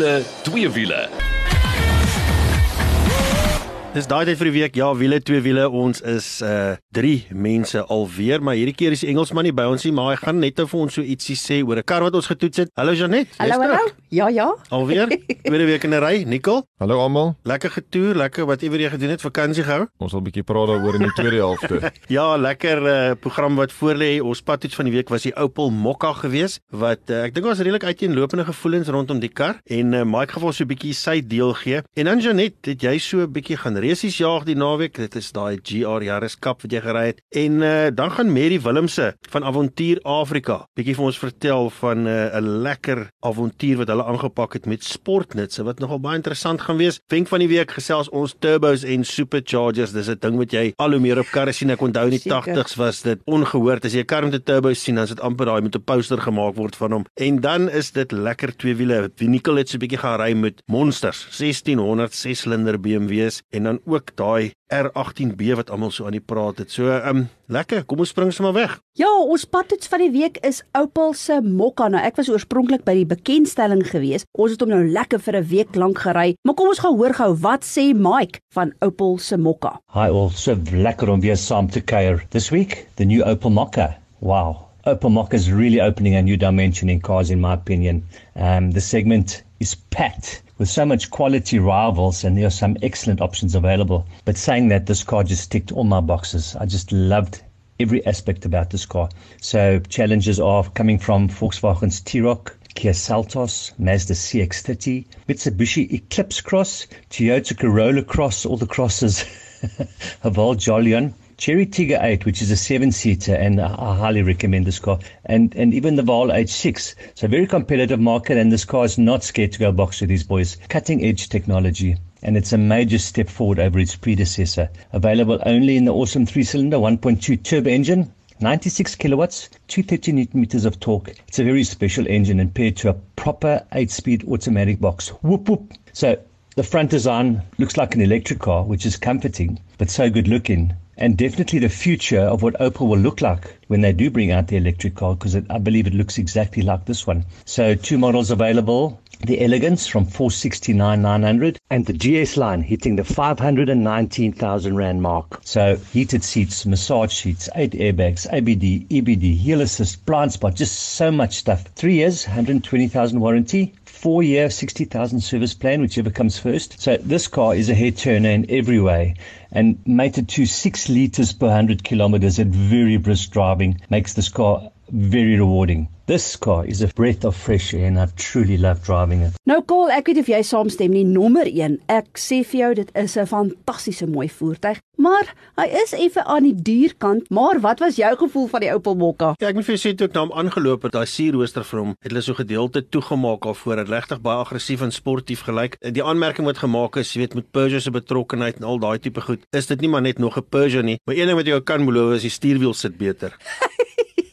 wiele, twee wiele. Dis daai tyd vir die week. Ja, wiele, twee wiele. Ons is uh drie mense alweer, maar hierdie keer is die Engelsman nie by ons nie, maar hy gaan net vir ons so ietsie sê oor 'n kar wat ons getoets het. Hallo Janet. Hallo hallo. Ja ja. Alweer? Tweede week in 'n ry, Nicole. Hallo almal. Lekker getoer, lekker wat iewers jy gedoen het, vakansie gehou. Ons wil 'n bietjie praat daaroor in die tweede helfte. Ja, lekker uh, program wat voor lê. Ons padtoets van die week was die Opel Mokka geweest wat uh, ek dink was redelik uiteenlopende gevoelens rondom die kar en uh, Mike gaan vir ons so 'n bietjie sy deel gee. En dan Janet, het jy so 'n bietjie gaan resies jaag die naweek. Dit is daai GR Yaris Cup wat jy gery het. En uh, dan gaan Mary Willemse van Avontuur Afrika bietjie vir ons vertel van 'n uh, lekker avontuur wat hulle aangepak het met sportnutse wat nogal baie interessant gaan wees. Wenk van die week gesels ons turbos en superchargers. Dis 'n ding wat jy al hoe meer op karre sien. Ek onthou in die Seker. 80's was dit ongehoord. As jy 'n kar met 'n turbo sien, dan is dit amper daai met 'n poster gemaak word van hom. En dan is dit lekker twee wiele. Nicole het so 'n bietjie gaan ry met monsters, 1600 6-silinder BMW's en dan ook daai R18B wat almal so aan die praat het. So, ehm um, lekker. Kom ons spring sommer weg. Ja, ons padtoets van die week is Opel se Mokka. Nou ek was oorspronklik by die bekendstelling gewees. Ons het hom nou lekker vir 'n week lank gery. Maar kom ons gaan hoor gou wat sê Mike van Opel se Mokka. Hi all, so lekker om weer saam te kuier. This week, the new Opel Mokka. Wow. Opel Mokka is really opening a new dimension in cars in my opinion. Um, the segment is packed with so much quality rivals and there are some excellent options available. But saying that, this car just ticked all my boxes. I just loved every aspect about this car. So challenges are coming from Volkswagen's T-Roc, Kia Seltos, Mazda CX-30, Mitsubishi Eclipse Cross, Toyota Corolla Cross, all the crosses, Haval Jolion, Cherry Tigger 8, which is a seven-seater, and I highly recommend this car, and and even the Val H6. So very competitive market, and this car is not scared to go box with these boys. Cutting-edge technology, and it's a major step forward over its predecessor. Available only in the awesome three-cylinder 1.2 turbo engine. 96 kilowatts, 230 newton meters of torque. It's a very special engine and paired to a proper 8-speed automatic box. Whoop whoop. So the front design looks like an electric car, which is comforting, but so good looking. And definitely the future of what Opel will look like when they do bring out the electric car, because I believe it looks exactly like this one. So two models available. The Elegance from 469,900 and the GS line hitting the 519,000 Rand mark. So heated seats, massage seats, eight airbags, ABD, EBD, heel assist, blind spot, just so much stuff. Three years, 120,000 warranty, four year 60,000 service plan, whichever comes first. So this car is a head turner in every way and mated to six liters per 100 kilometers at very brisk driving makes this car very rewarding. This car is a breath of fresh air and I truly love driving it. Nou Cole, ek weet of jy saamstem nie. Nommer 1, ek sê vir jou dit is 'n fantastiese mooi voertuig, maar hy is effe aan die duur kant. Maar wat was jou gevoel van die Opel Mokka? Ja, ek moet vir jou sê toe ek na hom aangeloop het, daai sierrooster vir hom, het hulle so gedeelte toegemaak alvoor. Dit regtig baie aggressief en sportief gelyk. Die aanmerking wat gemaak is, jy weet, met Peugeot se betrokkenheid en al daai tipe goed, is dit nie maar net nog 'n Peugeot nie. Maar een ding wat jy kan beloof is die stuurwiel sit beter.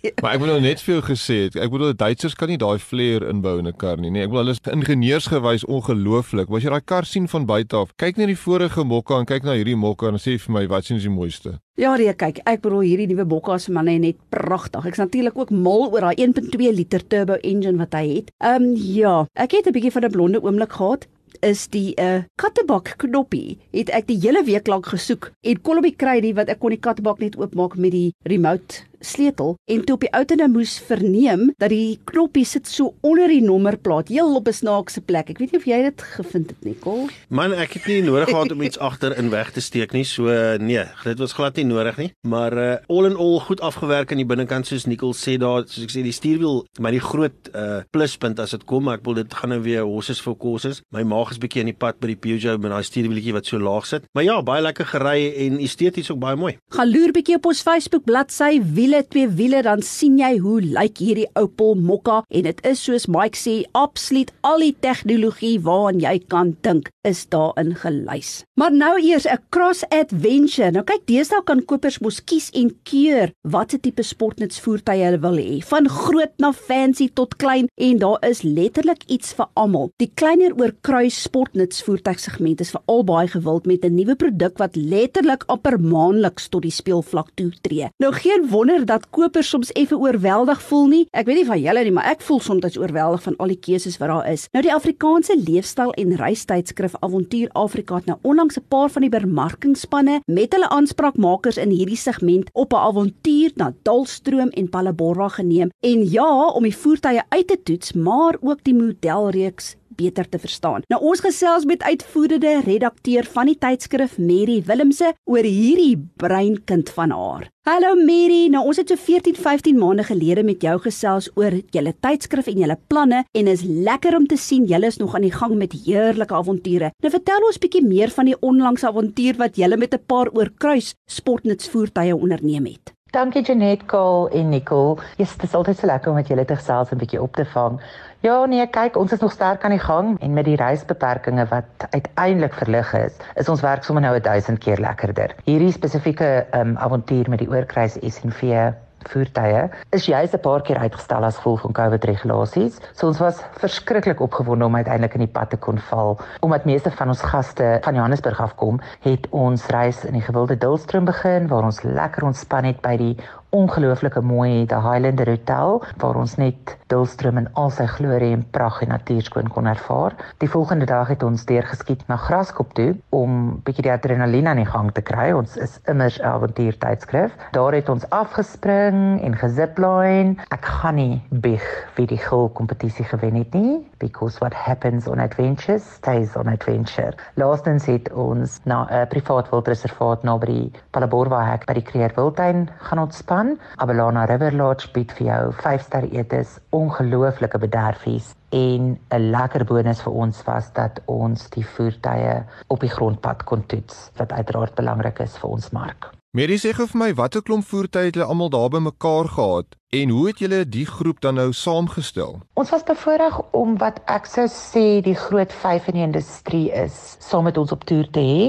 maar ek nou net vir jou gesê het, ek bedoel Duitsers kan nie daai flair inbou in 'n kar nie. Nee, ek bedoel hulle is ingenieursgewys ongelooflik. As jy daai kar sien van buite af, kyk net die vorige Mokka en kyk na hierdie Mokka en sê vir my wat sien is die mooiste? Ja, nee, kyk, ek bedoel hierdie nuwe Mokka is vir my net pragtig. Ek's natuurlik ook mal oor daai 1.2 liter turbo engine wat hy het. Ehm um, ja, ek het 'n bietjie van 'n blonde oomblik gehad is die uh, kattebak knoppie het ek die hele week lank gesoek en kon op die kry die wat ek kon die kattebak net oopmaak met die remote sleutel en toe op die ouene moes verneem dat die knoppie sit so onder die nommerplaat heel op 'n snaakse plek. Ek weet nie of jy dit gevind het nie, Kol. Man, ek het nie nodig gehad om iets agter in weg te steek nie. So nee, dit was glad nie nodig nie. Maar uh all in all goed afgewerk aan die binnekant soos Nicole sê daar, soos ek sê die stuurwiel, maar die groot uh pluspunt as dit kom, maar ek wil dit gaan nou weer horses for courses. My maag is bietjie in die pad by die Peugeot met daai stuurwieletjie wat so laag sit. Maar ja, baie lekker gery en esteties ook baie mooi. Gaan loer bietjie op ons Facebook bladsy wiele twee wiele dan sien jy hoe lyk hierdie Opel Mokka en dit is soos Mike sê absoluut al die tegnologie waaraan jy kan dink is daarin gelys. Maar nou eers 'n cross adventure. Nou kyk, deesdae kan kopers mos kies en keur watter tipe sportnuts voertuie hulle wil hê, van groot na fancy tot klein en daar is letterlik iets vir almal. Die kleiner oor kruis sportnuts voertuigsegment is veral baie gewild met 'n nuwe produk wat letterlik amper maandeliks tot die speelvlak toe tree. Nou geen wonder dat kopers soms effe oorweldig voel nie. Ek weet nie van julle nie, maar ek voel soms oorweldig van al die keuses wat daar is. Nou die Afrikaanse leefstyl en reistydskrif Avontuur Afrika het nou onlangs 'n paar van die bemarkingspanne met hulle aanspraakmakers in hierdie segment op 'n avontuur na Dalstroom en Palabora geneem. En ja, om die voertuie uit te toets, maar ook die modelreeks beter te verstaan. Nou ons gesels met uitvoerende redakteur van die tydskrif Mary Willemse oor hierdie breinkind van haar. Hallo Mary, nou ons het so 14, 15 maande gelede met jou gesels oor julle tydskrif en julle planne en is lekker om te sien julle is nog aan die gang met heerlike avonture. Nou vertel ons bietjie meer van die onlangse avontuur wat julle met 'n paar oorkruis sportnutsvoertuie onderneem het. Dankie Janet, Cole en Nicole. Yes, dit is altyd so lekker om met julle te gesels en 'n bietjie op te vang. Ja, nee, kyk, ons is nog sterk aan die gang en met die reisbeperkings wat uiteindelik verlig is, is ons werk sommer nou 1000 keer lekkerder. Hierdie spesifieke um, avontuur met die oorkruis SNV voertuie is juis 'n paar keer uitgestel as gevolg van COVID regulasies. So ons was verskriklik opgewonde om uiteindelik in die pad te kon val. Omdat meeste van ons gaste van Johannesburg afkom, het ons reis in die gewilde Dullstroom begin waar ons lekker ontspan het by die ongelooflike mooi die Highlander Hotel waar ons net Dullstroom in al sy glorie en pragt en natuurskoon kon ervaar. Die volgende dag het ons deurgeskiet na Graskop toe om bietjie die adrenalien aan die gang te kry. Ons is immers 'n avontuurtydskrif. Daar het ons afgespring en gezipline. Ek gaan nie bieg wie die gil kompetisie gewen het nie because what happens on adventures stays on adventure. Laastens het ons na 'n privaat wildreservaat naby die Palaborwa hek by die Creer Wildtuin gaan ontspan van Abelana River Lodge bied vir jou 5-ster etes, ongelooflike bederfies en 'n lekker bonus vir ons was dat ons die voertuie op die grondpad kon toets wat uiteraard belangrik is vir ons mark. Mary sê gou vir my watter klomp voertuie het hulle almal daar bymekaar gehad En hoe het julle die groep dan nou saamgestel? Ons was bevoorreg om wat ek sou sê die groot 5 in die industrie is, saam met ons op toer te hê.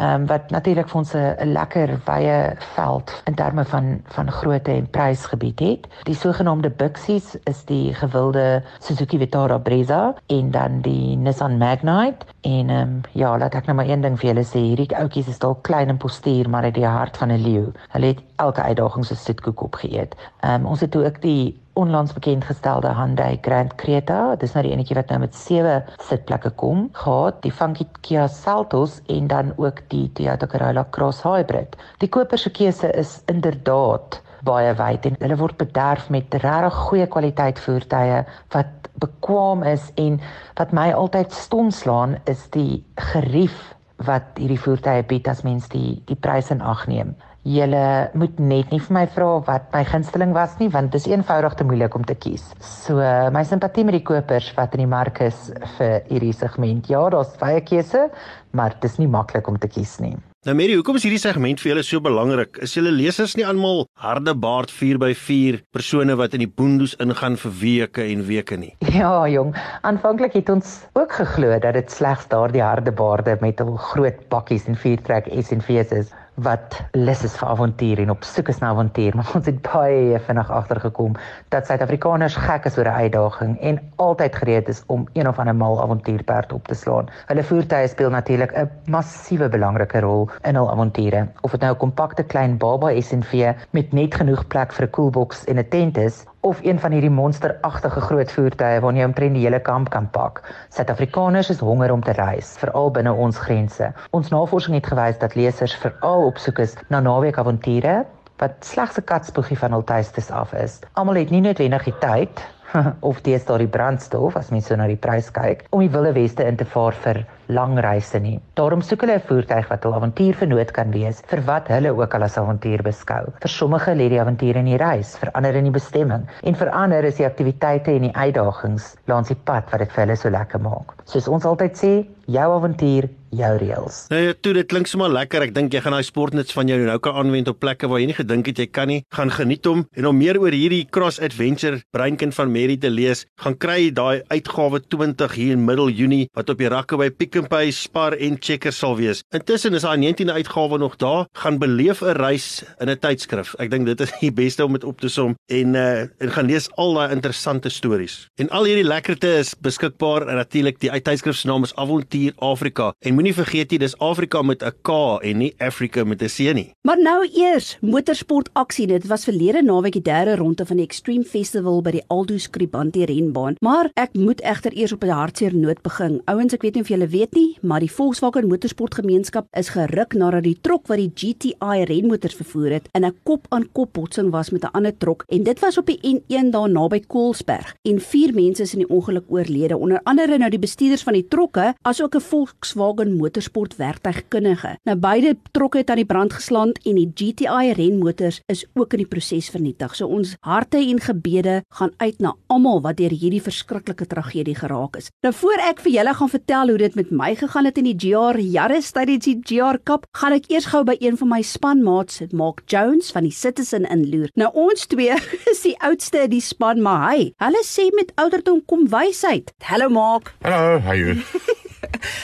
Ehm um, wat natuurlik vir ons 'n lekker wye veld in terme van van grootte en prysgebied het. Die sogenaamde Bixies is die gewilde Suzuki Vitara Brezza en dan die Nissan Magnite en ehm um, ja, laat ek nou maar een ding vir julle sê, hierdie ouetjies is dalk klein in postuur, maar het die hart van 'n leeu. Hulle het elke uitdaging se soetkoek opgeëet. Ehm um, ons het ook die onlangs bekend gestelde Hyundai Grand Creta, dis nou die enetjie wat nou met 7 sitplekke kom, gehad die funky Kia Seltos en dan ook die Toyota Corolla Cross Hybrid. Die koper se keuse is inderdaad baie wyd en hulle word bederf met regtig goeie kwaliteit voertuie wat bekwam is en wat my altyd stom slaan is die gerief wat hierdie voertuie bied as mens die die pryse in ag neem. Julle moet net nie vir my vra wat my gunsteling was nie want dit is eenvoudig te moeilik om te kies. So my simpatie met die kopers wat in die mark is vir hierdie segment. Ja, daar's baie keuse, maar dit is nie maklik om te kies nie. Nou Mary, hoekom is hierdie segment vir julle so belangrik? Is julle lesers nie almal harde baard 4x4 persone wat in die boondoes ingaan vir weke en weke nie? Ja, jong. Aanvanklik het ons ook geglo dat dit slegs daardie harde baarde met hul groot bakkies en viertrek SUV's is wat lus is vir avontuur en op soek is na avontuur, maar ons het baie vinnig agtergekom dat Suid-Afrikaners gek is oor 'n uitdaging en altyd gereed is om een of ander mal avontuurperd op te slaan. Hulle voertuie speel natuurlik 'n massiewe belangrike rol in hul avonture. Of dit nou 'n kompakte klein baba SUV met net genoeg plek vir 'n koelboks en 'n tent is, of een van hierdie monsteragtige groot voertuie waarna jy omtrent die hele kamp kan pak. Suid-Afrikaners is honger om te reis, veral binne ons grense. Ons navorsing het gewys dat lesers veral op soek is na naweekavonture wat slegs 'n katspoegie van hul tuistes af is. Almal het nie noodwendig die tyd of die storie brandstof as mens so na die prys kyk om die wilde weste in te vaar vir lang reise nie. Daarom soek hulle 'n voertuig wat hul avontuur vernoot kan wees vir wat hulle ook al as avontuur beskou. Vir sommige lê die avontuur in die reis, vir ander in die bestemming en vir ander is die aktiwiteite en die uitdagings langs die pad wat dit vir hulle so lekker maak. Soos ons altyd sê, jou avontuur jou reëls. Nou ja, toe dit klink sommer lekker. Ek dink jy gaan daai sportnuts van jou nou kan aanwend op plekke waar jy nie gedink het jy kan nie. Gaan geniet hom en om meer oor hierdie Cross Adventure breinkind van Mary te lees, gaan kry daai uitgawe 20 hier in middel Junie wat op die rakke by Pick Skimpy, Spar en Checkers sal wees. Intussen is daai 19de uitgawe nog daar. Gaan beleef 'n reis in 'n tydskrif. Ek dink dit is die beste om dit op te som en uh en gaan lees al daai interessante stories. En al hierdie lekkerte is beskikbaar en natuurlik die tydskrif se naam is Avontuur Afrika. En moenie vergeet jy dis Afrika met 'n K en nie Afrika met 'n C nie. Maar nou eers motorsport aksie. Dit was verlede naweek die derde ronde van die Extreme Festival by die Aldo Skribanti renbaan. Maar ek moet egter eers op 'n hartseer noot begin. Ouens, ek weet nie of julle weet nie, maar die Volkswagen Motorsportgemeenskap is geruk nadat die trok wat die GTI renmotors vervoer het in 'n kop-aan-kop botsing was met 'n ander trok en dit was op die N1 daar naby Koelsberg en vier mense is in die ongeluk oorlede, onder andere nou die bestuurders van die trokke, asook 'n Volkswagen Motorsport werktuigkundige. Nou beide trokke het aan die brand geslaan en die GTI renmotors is ook in die proses vernietig. So ons harte en gebede gaan uit na almal wat deur hierdie verskriklike tragedie geraak is. Nou voor ek vir julle gaan vertel hoe dit met my gegaan het in die GR Yaris tydens die GR Cup, gaan ek eers gou by een van my spanmaats, Mark Jones van die Citizen inloer. Nou ons twee is die oudste in die span, maar hy, hulle sê met ouderdom kom wysheid. Hallo Mark. Hello, how are you?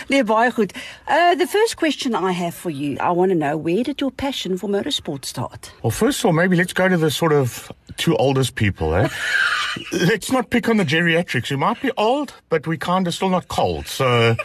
Nee, baie goed. Uh the first question I have for you, I want to know where did your passion for motorsport start? well, first of all, maybe let's go to the sort of two oldest people, eh? let's not pick on the geriatrics. You might be old, but we kind of still not cold. So,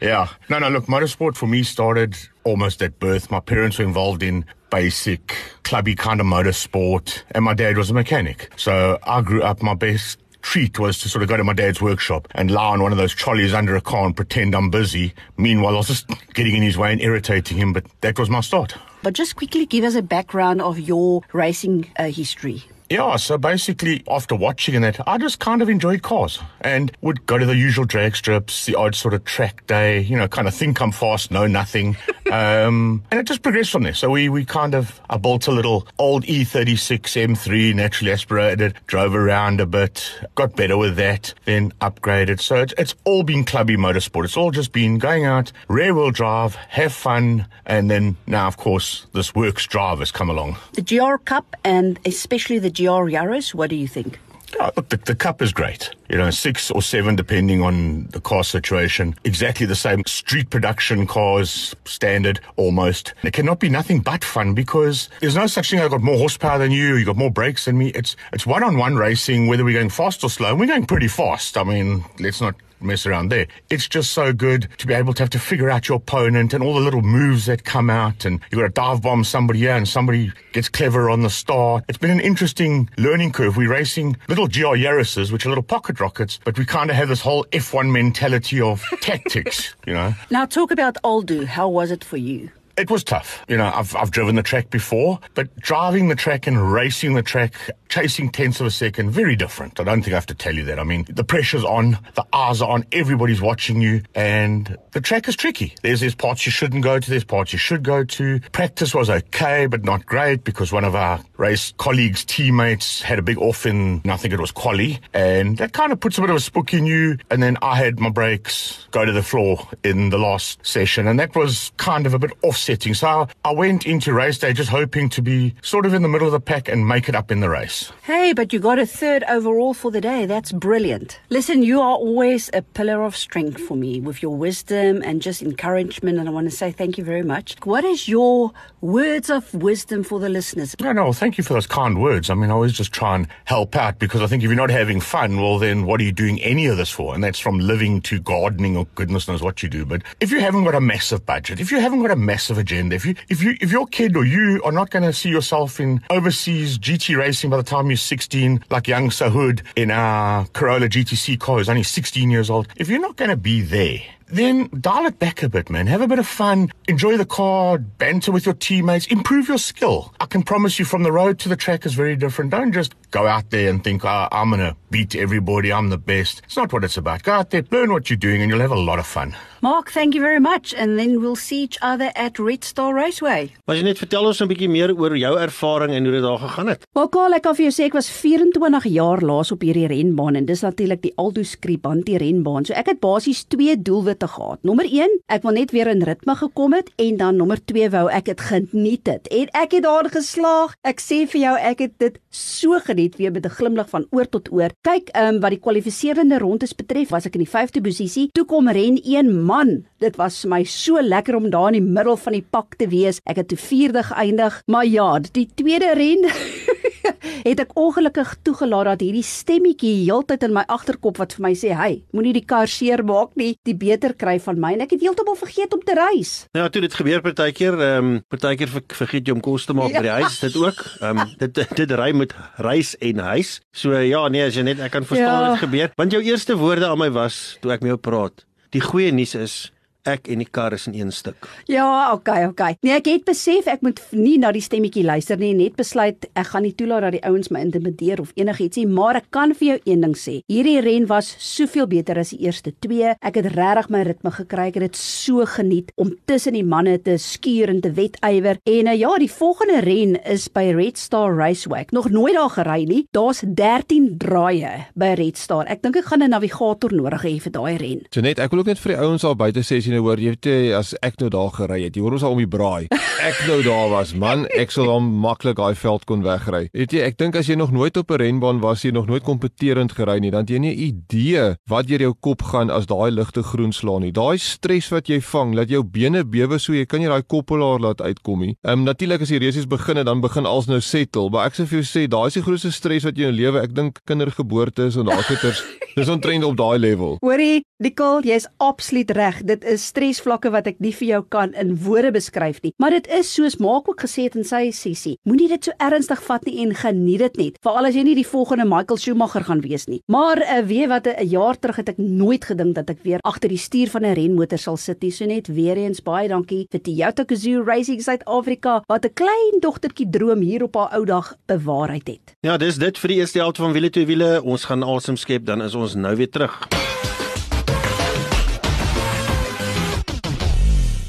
yeah. No, no, look, motorsport for me started almost at birth. My parents were involved in basic, clubby kind of motorsport, and my dad was a mechanic. So I grew up, my best treat was to sort of go to my dad's workshop and lie on one of those trolleys under a car and pretend I'm busy. Meanwhile, I was just getting in his way and irritating him, but that was my start. But just quickly give us a background of your racing uh, history. Yeah, so basically, after watching and that, I just kind of enjoyed cars and would go to the usual drag strips, the odd sort of track day, you know, kind of think I'm fast, know nothing. um, and it just progressed from there. So we, we kind of, I built a little old E E36 M3, naturally aspirated, drove around a bit, got better with that, then upgraded. So it's, it's all been clubby motorsport. It's all just been going out, rear wheel drive, have fun, and then now, of course, this works drive has come along. The GR Cup and especially the GR Yaris, what do you think? Oh, look, the, the cup is great. You know, six or seven, depending on the car situation. Exactly the same street production cars, standard almost. It cannot be nothing but fun because there's no such thing. I've got more horsepower than you. You've got more brakes than me. It's it's one on one racing. Whether we're going fast or slow, we're going pretty fast. I mean, let's not mess around there. It's just so good to be able to have to figure out your opponent and all the little moves that come out and you've got to dive bomb somebody here and somebody gets clever on the start. It's been an interesting learning curve. We're racing little GR Yaris's, which are little pocket rockets, but we kind of have this whole F1 mentality of tactics, you know. Now talk about Aldo. How was it for you? It was tough. You know, I've, I've driven the track before, but driving the track and racing the track, chasing tenths of a second, very different. I don't think I have to tell you that. I mean, the pressure's on, the eyes are on, everybody's watching you, and the track is tricky. There's, there's parts you shouldn't go to, there's parts you should go to. Practice was okay, but not great because one of our race colleagues, teammates had a big off in, I think it was quali, and that kind of puts a bit of a spook in you. And then I had my brakes go to the floor in the last session, and that was kind of a bit offsetting. So I went into race day just hoping to be sort of in the middle of the pack and make it up in the race. Hey, but you got a third overall for the day. That's brilliant. Listen, you are always a pillar of strength for me with your wisdom and just encouragement. And I want to say thank you very much. What is your words of wisdom for the listeners? No, no, thank you for those kind words. I mean, I always just try and help out because I think if you're not having fun, well, then what are you doing any of this for? And that's from living to gardening or goodness knows what you do. But if you haven't got a massive budget, if you haven't got a massive agenda, if you, if you, if your kid or you are not going to see yourself in overseas GT racing by the time you're 16, like young Sahud in our Corolla GTC car who's only 16 years old, if you're not going to be there, then dial it back a bit, man. Have a bit of fun. Enjoy the car, banter with your teammates, improve your skill. I can promise you from the road to the track is very different. Don't just go out there and think, oh, I'm going to beat everybody. I'm the best. It's not what it's about. Go out there, learn what you're doing, and you'll have a lot of fun. Mark, thank you very much. And then we'll see each other at Red Star Raceway. Maar jy net vertel ons 'n bietjie meer oor jou ervaring en hoe dit daar gegaan het. Wel Karl, ek kan vir jou sê ek was 24 jaar laas op hierdie renbaan en dis natuurlik die Aldo Skribanti renbaan. So ek het basies twee doelwitte te gehad. Nommer 1, ek wil net weer in ritme gekom het en dan nommer 2 wou ek dit geniet het. En ek het daar geslaag. Ek sê vir jou, ek het dit so geniet weer met 'n glimlag van oor tot oor. Kyk, ehm um, wat die kwalifiserende rondes betref, was ek in die 5de posisie. Toe kom ren 1 man. Dit was vir my so lekker om daar in die middel van die pak te wees. Ek het toe 4de geëindig. Maar ja, die tweede ren het ek ongelukkig toegelaat dat hierdie stemmetjie heeltyd in my agterkop wat vir my sê, "Hey, moenie die kar seermaak nie, die beter kry van my." En ek het heeltemal vergeet om te reis. Ja, toe dit gebeur partykeer, ehm um, partykeer ver, vergeet jy om kos te maak ja. by die ja. huis, dit ook. Ehm um, dit dit ry met reis en huis. So ja, nee, as jy net ek kan verstaan ja. dit gebeur. Want jou eerste woorde aan my was toe ek met jou praat. Die goeie nuus is ek en die kar is in een stuk. Ja, okay, okay. Nee, ek het besef ek moet nie na die stemmetjie luister nie, net besluit ek gaan nie toelaat dat die ouens my intimideer of enigiets nie, maar ek kan vir jou een ding sê. Hierdie ren was soveel beter as die eerste twee. Ek het regtig my ritme gekry. Ek het dit so geniet om tussen die manne te skuur en te wedywer. En uh, ja, die volgende ren is by Red Star Raceway. Nog nooit daar gery nie. Daar's 13 draaie by Red Star. Ek dink ek gaan 'n navigator nodig hê vir daai ren. Janet, ek wil ook net vir die ouens daar buite sê jy nou hoor jy weet as ek nou daar gery het jy hoor ons al om die braai. Ek nou daar was man ek sou dan maklik daai veld kon wegry. Weet jy ek dink as jy nog nooit op 'n renbaan was jy nog nooit kompeterend gery nie dan jy nie 'n idee wat deur jou kop gaan as daai ligte groen slaan nie. Daai stres wat jy vang dat jou bene bewe so jy kan nie daai koppelaar laat uitkom nie. Ehm um, natuurlik as die resies begin dan begin als nou settle maar ek sê vir jou sê daai is die grootste stres wat jy in jou lewe. Ek dink kindergeboortes en daai goeters dis ontrend op daai level hoorie Nicole jy's absoluut reg dit is stresvlakke wat ek nie vir jou kan in woorde beskryf nie. Maar dit is soos Maak ook gesê het in sy sessie. Moenie dit so ernstig vat nie en geniet dit net. Veral as jy nie die volgende Michael Schumacher gaan wees nie. Maar uh, weet wat 'n jaar terug het ek nooit gedink dat ek weer agter die stuur van 'n renmotor sal sit nie. So net weer eens baie dankie vir Toyota Gazoo Racing South Africa wat 'n klein dogtertjie droom hier op haar ou dag bewaarheid het. Ja, dis dit vir die eerste helfte van wiele twee wiele. Ons gaan asem skep dan is ons nou weer terug.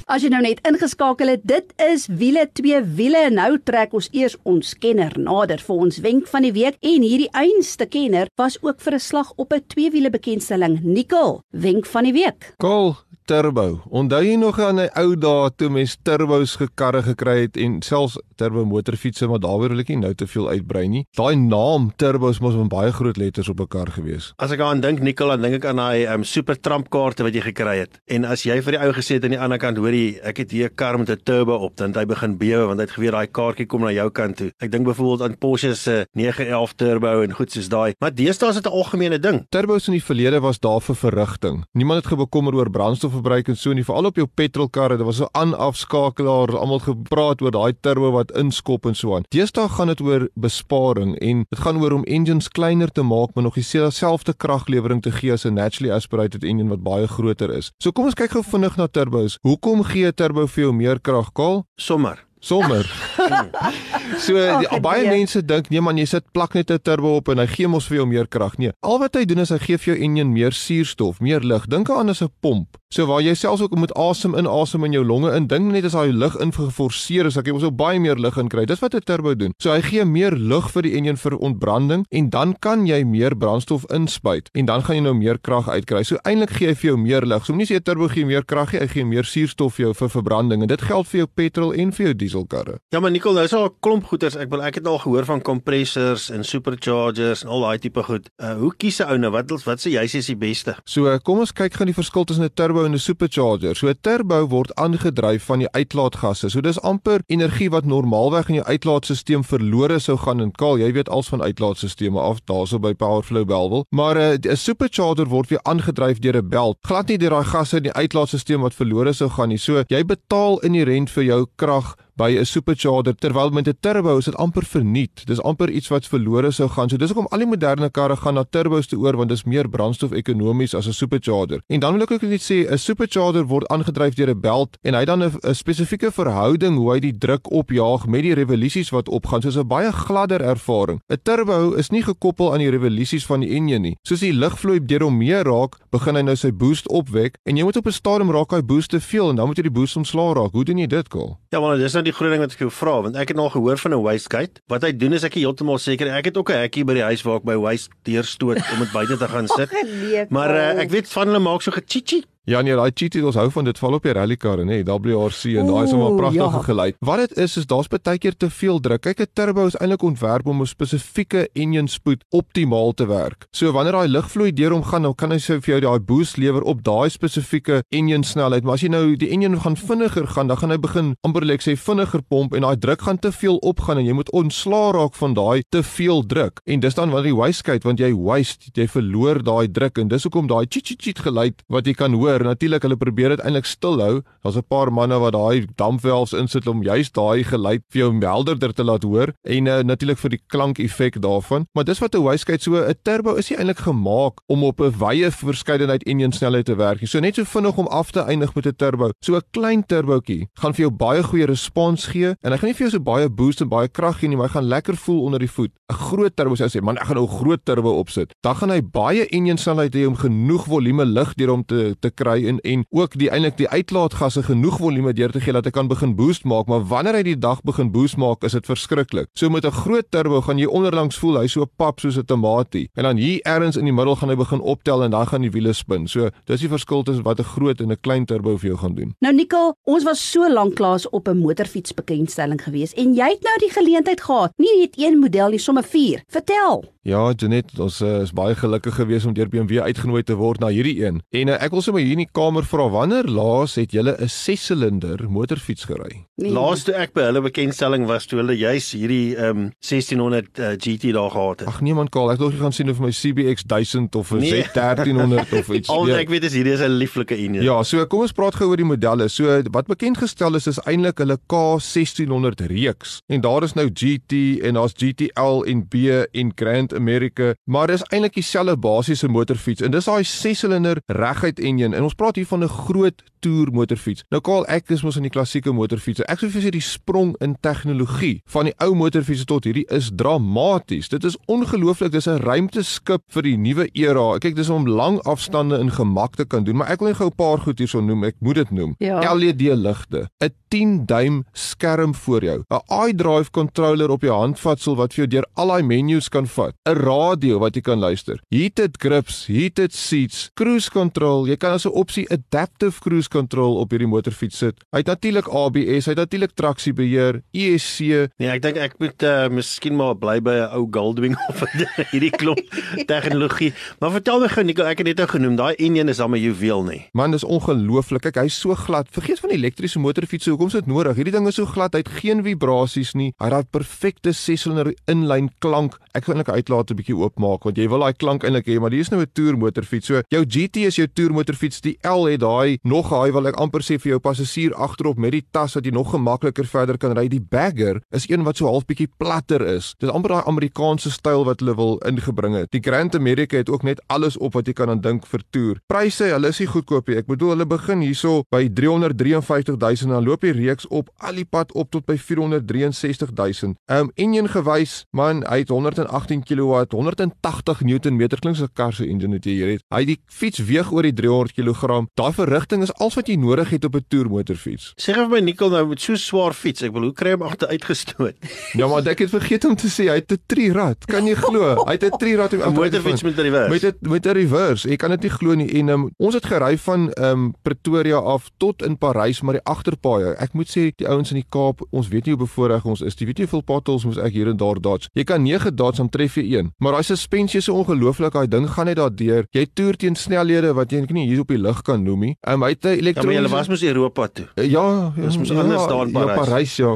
As jy nou net ingeskakel het, dit is wiele twee wiele. Nou trek ons eers ons kenner nader vir ons wenk van die week en hierdie einste kenner was ook vir 'n slag op 'n twee wiele bekendstelling. Nicole, wenk van die week. Cool turbo. Onthou jy nog aan 'n ou dae toe mens turbos gekarre gekry het en selfs turbo motorfietsse, maar daaroor wil ek nie nou te veel uitbrei nie. Daai naam turbos mos met baie groot letters op 'n kar gewees. As ek aan dink Nicole, dan dink ek aan daai um, super tramp kaarte wat jy gekry het. En as jy vir die ou gesê het aan die ander kant, hoorie, ek het hier 'n kar met 'n turbo op, dan hy begin bewe want hy het geweet daai kaartjie kom na jou kant toe. Ek dink byvoorbeeld aan Porsche se 911 turbo en goed soos daai. Maar deesdae is dit 'n algemene ding. Turbos in die verlede was daar vir verrigting. Niemand het gebekommer oor brandstof verbruik en so nie veral op jou petrolkarre daar was so aan-afskakelaar almal gepraat oor daai turbo wat inskop en so aan. Deesdae gaan dit oor besparing en dit gaan oor om engines kleiner te maak maar nog dieselfde kraglewering te gee as 'n naturally aspirated engine wat baie groter is. So kom ons kyk gou vinnig na turbos. Hoekom gee 'n turbo vir jou meer krag kal sommer sommer. so die, baie nee. mense dink nee man jy sit plak net 'n turbo op en hy gee mos vir jou meer krag. Nee, al wat hy doen is hy gee vir jou enjin meer suurstof, meer lug. Dink aan as 'n pomp. So waar jy selfs ook moet asem in asem in jou longe in ding net as daai lug in geforseer is, ek jy mos ook baie meer lug in kry. Dis wat 'n turbo doen. So hy gee meer lug vir die enjin vir ontbranding en dan kan jy meer brandstof inspuit en dan gaan jy nou meer krag uitkry. So eintlik gee hy vir jou meer lug. So moenie sê 'n turbo gee meer krag nie, hy gee meer suurstof vir jou vir verbranding en dit geld vir jou petrol en vir jou dieselkarre. Ja, maar Nicole, nou is al 'n klomp goeters. Ek wil ek het al gehoor van compressors en superchargers en al daai tipe goed. Uh hoe kies 'n ou nou wat wat sê jy is die beste? So uh, kom ons kyk gou die verskil tussen 'n turbo en 'n supercharger. So 'n turbo word aangedryf van die uitlaatgasse. So dis amper energie wat normaalweg in jou uitlaatstelsel verlore sou gaan en kaal. Jy weet als van uitlaatstelsels af daarso by Powerflow Belwel. Maar uh, 'n supercharger word weer aangedryf deur 'n belt. Glad nie deur daai gasse in die uitlaatstelsel wat verlore sou gaan nie. So jy betaal inherënt vir jou krag by 'n supercharger terwyl met 'n turbo is dit amper verniet. Dis amper iets wat verlore sou gaan. So dis hoekom al die moderne karre gaan na turbos toe oor want dit is meer brandstof-ekonomies as 'n supercharger. En dan wil ek ook net sê 'n supercharger word aangedryf deur 'n belt en hy dan 'n spesifieke verhouding hoe hy die druk opjaag met die revolusies wat opgaan. Soos 'n baie gladder ervaring. 'n Turbo is nie gekoppel aan die revolusies van die enjin nie. Soos die lugvloei deur hom meer raak, begin hy nou sy boost opwek en jy moet op 'n stadium raak hy boost te veel en dan moet jy die boost ontslaa raak. Hoe doen jy dit, Kol? Ja, maar dis nou die groot ding wat ek jou vra want ek het al gehoor van 'n wastegate. Wat hy doen is ek is heeltemal seker ek het ook 'n hekkie by die huis waar ek my waste deurstoot om dit buite te gaan sit. maar uh, ek weet van hulle maak so gechichi Ja nee, daai GT ons hou van dit val op die rallykarre nê, WRC en daai is 'n pragtige ja. geluid. Wat dit is is daar's baie keer te veel druk. Kyk 'n turbo is eintlik ontwerp om 'n spesifieke engine spoed optimaal te werk. So wanneer daai lugvloei deur hom gaan, dan kan hy sê vir jou daai boost lewer op daai spesifieke engine snelheid. Maar as jy nou die engine gaan vinniger gaan, dan gaan hy begin amper lek sê vinniger pomp en daai druk gaan te veel opgaan en jy moet ontslaa raak van daai te veel druk. En dis dan wanneer jy wastegate want jy waste, jy verloor daai druk en dis hoekom daai chit chit chit geluid wat jy kan hoor. Natuurlik hulle probeer dit eintlik stil hou. Daar's 'n paar manne wat daai dampvalves insit om juist daai geluid vir jou helderder te laat hoor en uh, natuurlik vir die klankeffek daarvan. Maar dis wat 'n wastegate so 'n turbo is nie eintlik gemaak om op 'n wye verskeidenheid engine snelheid te werk nie. So net so vinnig om af te eindig met 'n turbo. So 'n klein turbootjie gaan vir jou baie goeie respons gee en hy gaan nie vir jou so baie boost en baie krag gee nie, maar hy gaan lekker voel onder die voet. 'n Groot turbo sou sê, man, ek gaan nou 'n groot turbo opsit. Dan gaan hy baie engine snelheid hê om genoeg volume lug deur hom te te kry en en ook die eintlik die uitlaatgasse genoeg volume deur te gee dat hy kan begin boost maak, maar wanneer hy die dag begin boost maak, is dit verskriklik. So met 'n groot turbo gaan jy onderlangs voel hy so pap soos 'n tamatie. En dan hier ergens in die middel gaan hy begin optel en dan gaan die wiele spin. So dis die verskil tussen wat 'n groot en 'n klein turbo vir jou gaan doen. Nou Nicole, ons was so lank klaas op 'n motorfiets bekendstelling gewees en jy het nou die geleentheid gehad. Nie net een model nie, sommer 4. Vertel. Ja, Janet, ons uh, is baie gelukkig geweest om deur BMW uitgenooi te word na hierdie een. En uh, ek wil sommer hier in die kamer vra wanneer laas het julle 'n 6-silinder motorfiets gery? Nee. Laas toe ek by hulle bekendstelling was, toe hulle juis hierdie um, 1600 uh, GT daar gehad het. Ag nee man, Karl, ek dink jy gaan sien of my CBX 1000 of 'n nee. Z1300 of iets. Al ek weet is hierdie is 'n lieflike een. Ja, so kom ons praat gou oor die modelle. So wat bekend gestel is is eintlik hulle K1600 reeks. En daar is nou GT en daar's GTL en B en Grand America, maar dis eintlik dieselfde basiese motorfiets en dis daai 6-silinder reguit enjin. En ons praat hier van 'n groot toer motorfiets. Nou Karl, ek is mos in die klassieke motorfiets. Ek sou vir sê die sprong in tegnologie van die ou motorfiets tot hierdie is dramaties. Dit is ongelooflik. Dis 'n ruimteskip vir die nuwe era. Kyk, dis om lang afstande in gemak te kan doen, maar ek wil net gou 'n paar goed hierso noem. Ek moet dit noem. Ja. LED ligte, 'n 10 duim skerm voor jou, 'n iDrive controller op jou handvatsel wat vir jou deur al daai menus kan vat, 'n radio wat jy kan luister, heated grips, heated seats, cruise control. Jy kan as 'n opsie adaptive cruise control op hierdie motorfiets sit. Hy het natuurlik ABS, hy het natuurlik traksiebeheer, ESC. Nee, ek dink ek moet uh, miskien maar bly by 'n ou Goldwing of hierdie klop tegnologie. Maar vertel my gou Nico, ek het net nou genoem, daai N1 is dan 'n juweel nie. Man, dis ongelooflik. Kyk, hy's so glad. Vergeet van elektriese motorfiets, hoekom is dit nodig? Hierdie ding is so glad, hy het geen vibrasies nie. Hy het daai perfekte 6-silinder inlyn klank. Ek gaan eintlik uitlaat 'n bietjie oopmaak want jy wil daai klank eintlik hê, maar hier is nou 'n toer motorfiets. So jou GT is jou toer motorfiets. Die L het daai nog daai wil ek amper sê vir jou passasier agterop met die tas wat jy nog gemakliker verder kan ry. Die Bagger is een wat so half bietjie platter is. Dis amper daai Amerikaanse styl wat hulle wil ingebring het. Die Grand America het ook net alles op wat jy kan aan dink vir toer. Pryse, hulle is nie goedkoop nie. Ek bedoel hulle begin hierso by 353 000 en dan loop die reeks op al die pad op tot by 463 000. Ehm um, enjin gewys, man, hy het 118 kW, 180 Nm klink so 'n kar se engine wat jy hier het. Hy die fiets weeg oor die 300 kg. Daai verrigting is al wat jy nodig het op 'n toermotorfiets. Sê vir my Nicole nou met so swaar fiets, ek wil hoe kry hom agter uitgestoot? ja, maar ek het vergeet om te sê hy het 'n trirad. Kan jy glo? Hy het 'n trirad om 'n motorfiets met 'n reverse. Met 'n met 'n reverse. Jy kan dit nie glo nie. En um, ons het gery van ehm um, Pretoria af tot in Parys, maar die agterpaaie. Ek moet sê die ouens in die Kaap, ons weet nie hoe bevoorreg ons is. Jy weet nie hoeveel potholes moes ek hier en daar dodge. Jy kan 9 dodge om tref jy een. Maar daai suspensie is so ongelooflik. Daai ding gaan net daardeur. Jy toer teen snelhede wat jy nie hier op die lug kan noem nie. Ehm um, hy het 'n elektroniese Ja, maar jy was mos Europa toe. Uh, ja, dis mos ja, anders daar in Parys. Ja, Parys ja.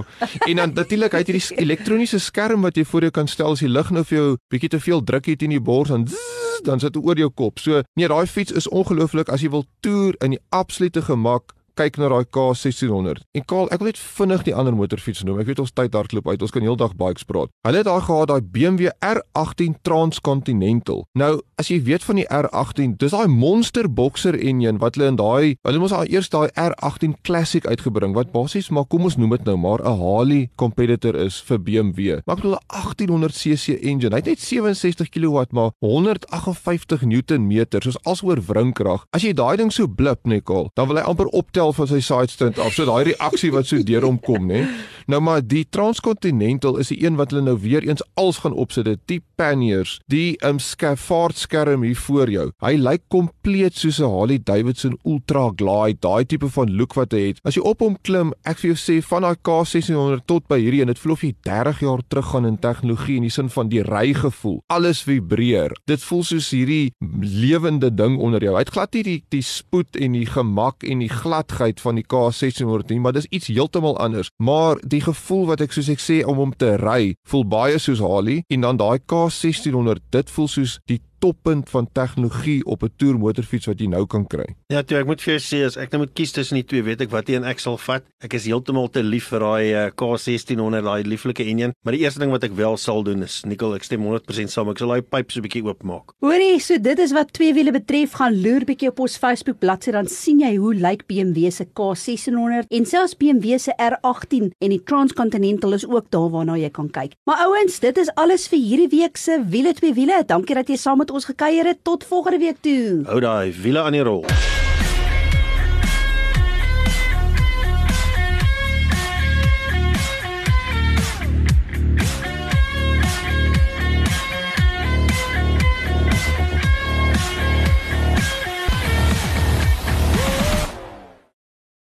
en dan natuurlik het jy die elektroniese skerm wat jy voor jou kan stel as die lug nou vir jou bietjie te veel druk het in die bors dan zzz, dan sit dit oor jou kop. So nee, daai fiets is ongelooflik as jy wil toer in die absolute gemak kyk na daai K1600. En Kaal, ek wil net vinnig die ander motorfiets noem. Ek weet ons tyd hardloop uit. Ons kan heeldag bikes praat. Hulle het daai gehad daai BMW R18 Transcontinental. Nou, as jy weet van die R18, dis daai monster boxer enjin wat hulle in daai, hulle moes al eers daai R18 Classic uitgebring wat basies maar kom ons noem dit nou maar 'n Harley competitor is vir BMW. Maar ek bedoel 'n 1800 cc engine. Hy het net 67 kW maar 158 Nm, soos alsoor wringkrag. As jy daai ding so blip Kaal, dan wil hy amper optel tel van sy side stunt af. So daai reaksie wat so deur hom kom, nê. Nou maar die Transcontinental is die een wat hulle nou weer eens als gaan opsit, die panniers, die um skafaardskerm hier voor jou. Hy lyk kompleet soos 'n Harley Davidson Ultra Glide, daai tipe van look wat hy het. As jy op hom klim, ek vir jou sê van daai K1600 tot by hierdie en dit voel of jy 30 jaar terug gaan in tegnologie in die sin van die rygevoel. Alles vibreer. Dit voel soos hierdie lewende ding onder jou. Hy het glad nie die die spoed en die gemak en die gladheid van die K1600 nie, maar dis iets heeltemal anders. Maar die gevoel wat ek soos ek sê om hom te ry, voel baie soos Harley en dan daai K1600, dit voel soos die toppunt van tegnologie op 'n toer motorfiets wat jy nou kan kry. Ja, toe ek moet vir jou sê as ek nou moet kies tussen die twee, weet ek wat een ek sal vat. Ek is heeltemal te lief vir daai uh, K1600, daai lieflike enjin, maar die eerste ding wat ek wel sal doen is nikkel, ek stem 100% saam. Ek sal daai pyp so 'n bietjie oopmaak. Hoorie, so dit is wat twee wiele betref, gaan loer bietjie op ons Facebook bladsy dan sien jy hoe lyk BMW se K1600 en selfs BMW se R18 en die Transcontinental is ook daar waarna jy kan kyk. Maar ouens, dit is alles vir hierdie week se wiele twee wiele. Dankie dat jy saam met ons gekuier het. Tot volgende week toe. Hou daai wiele aan die rol.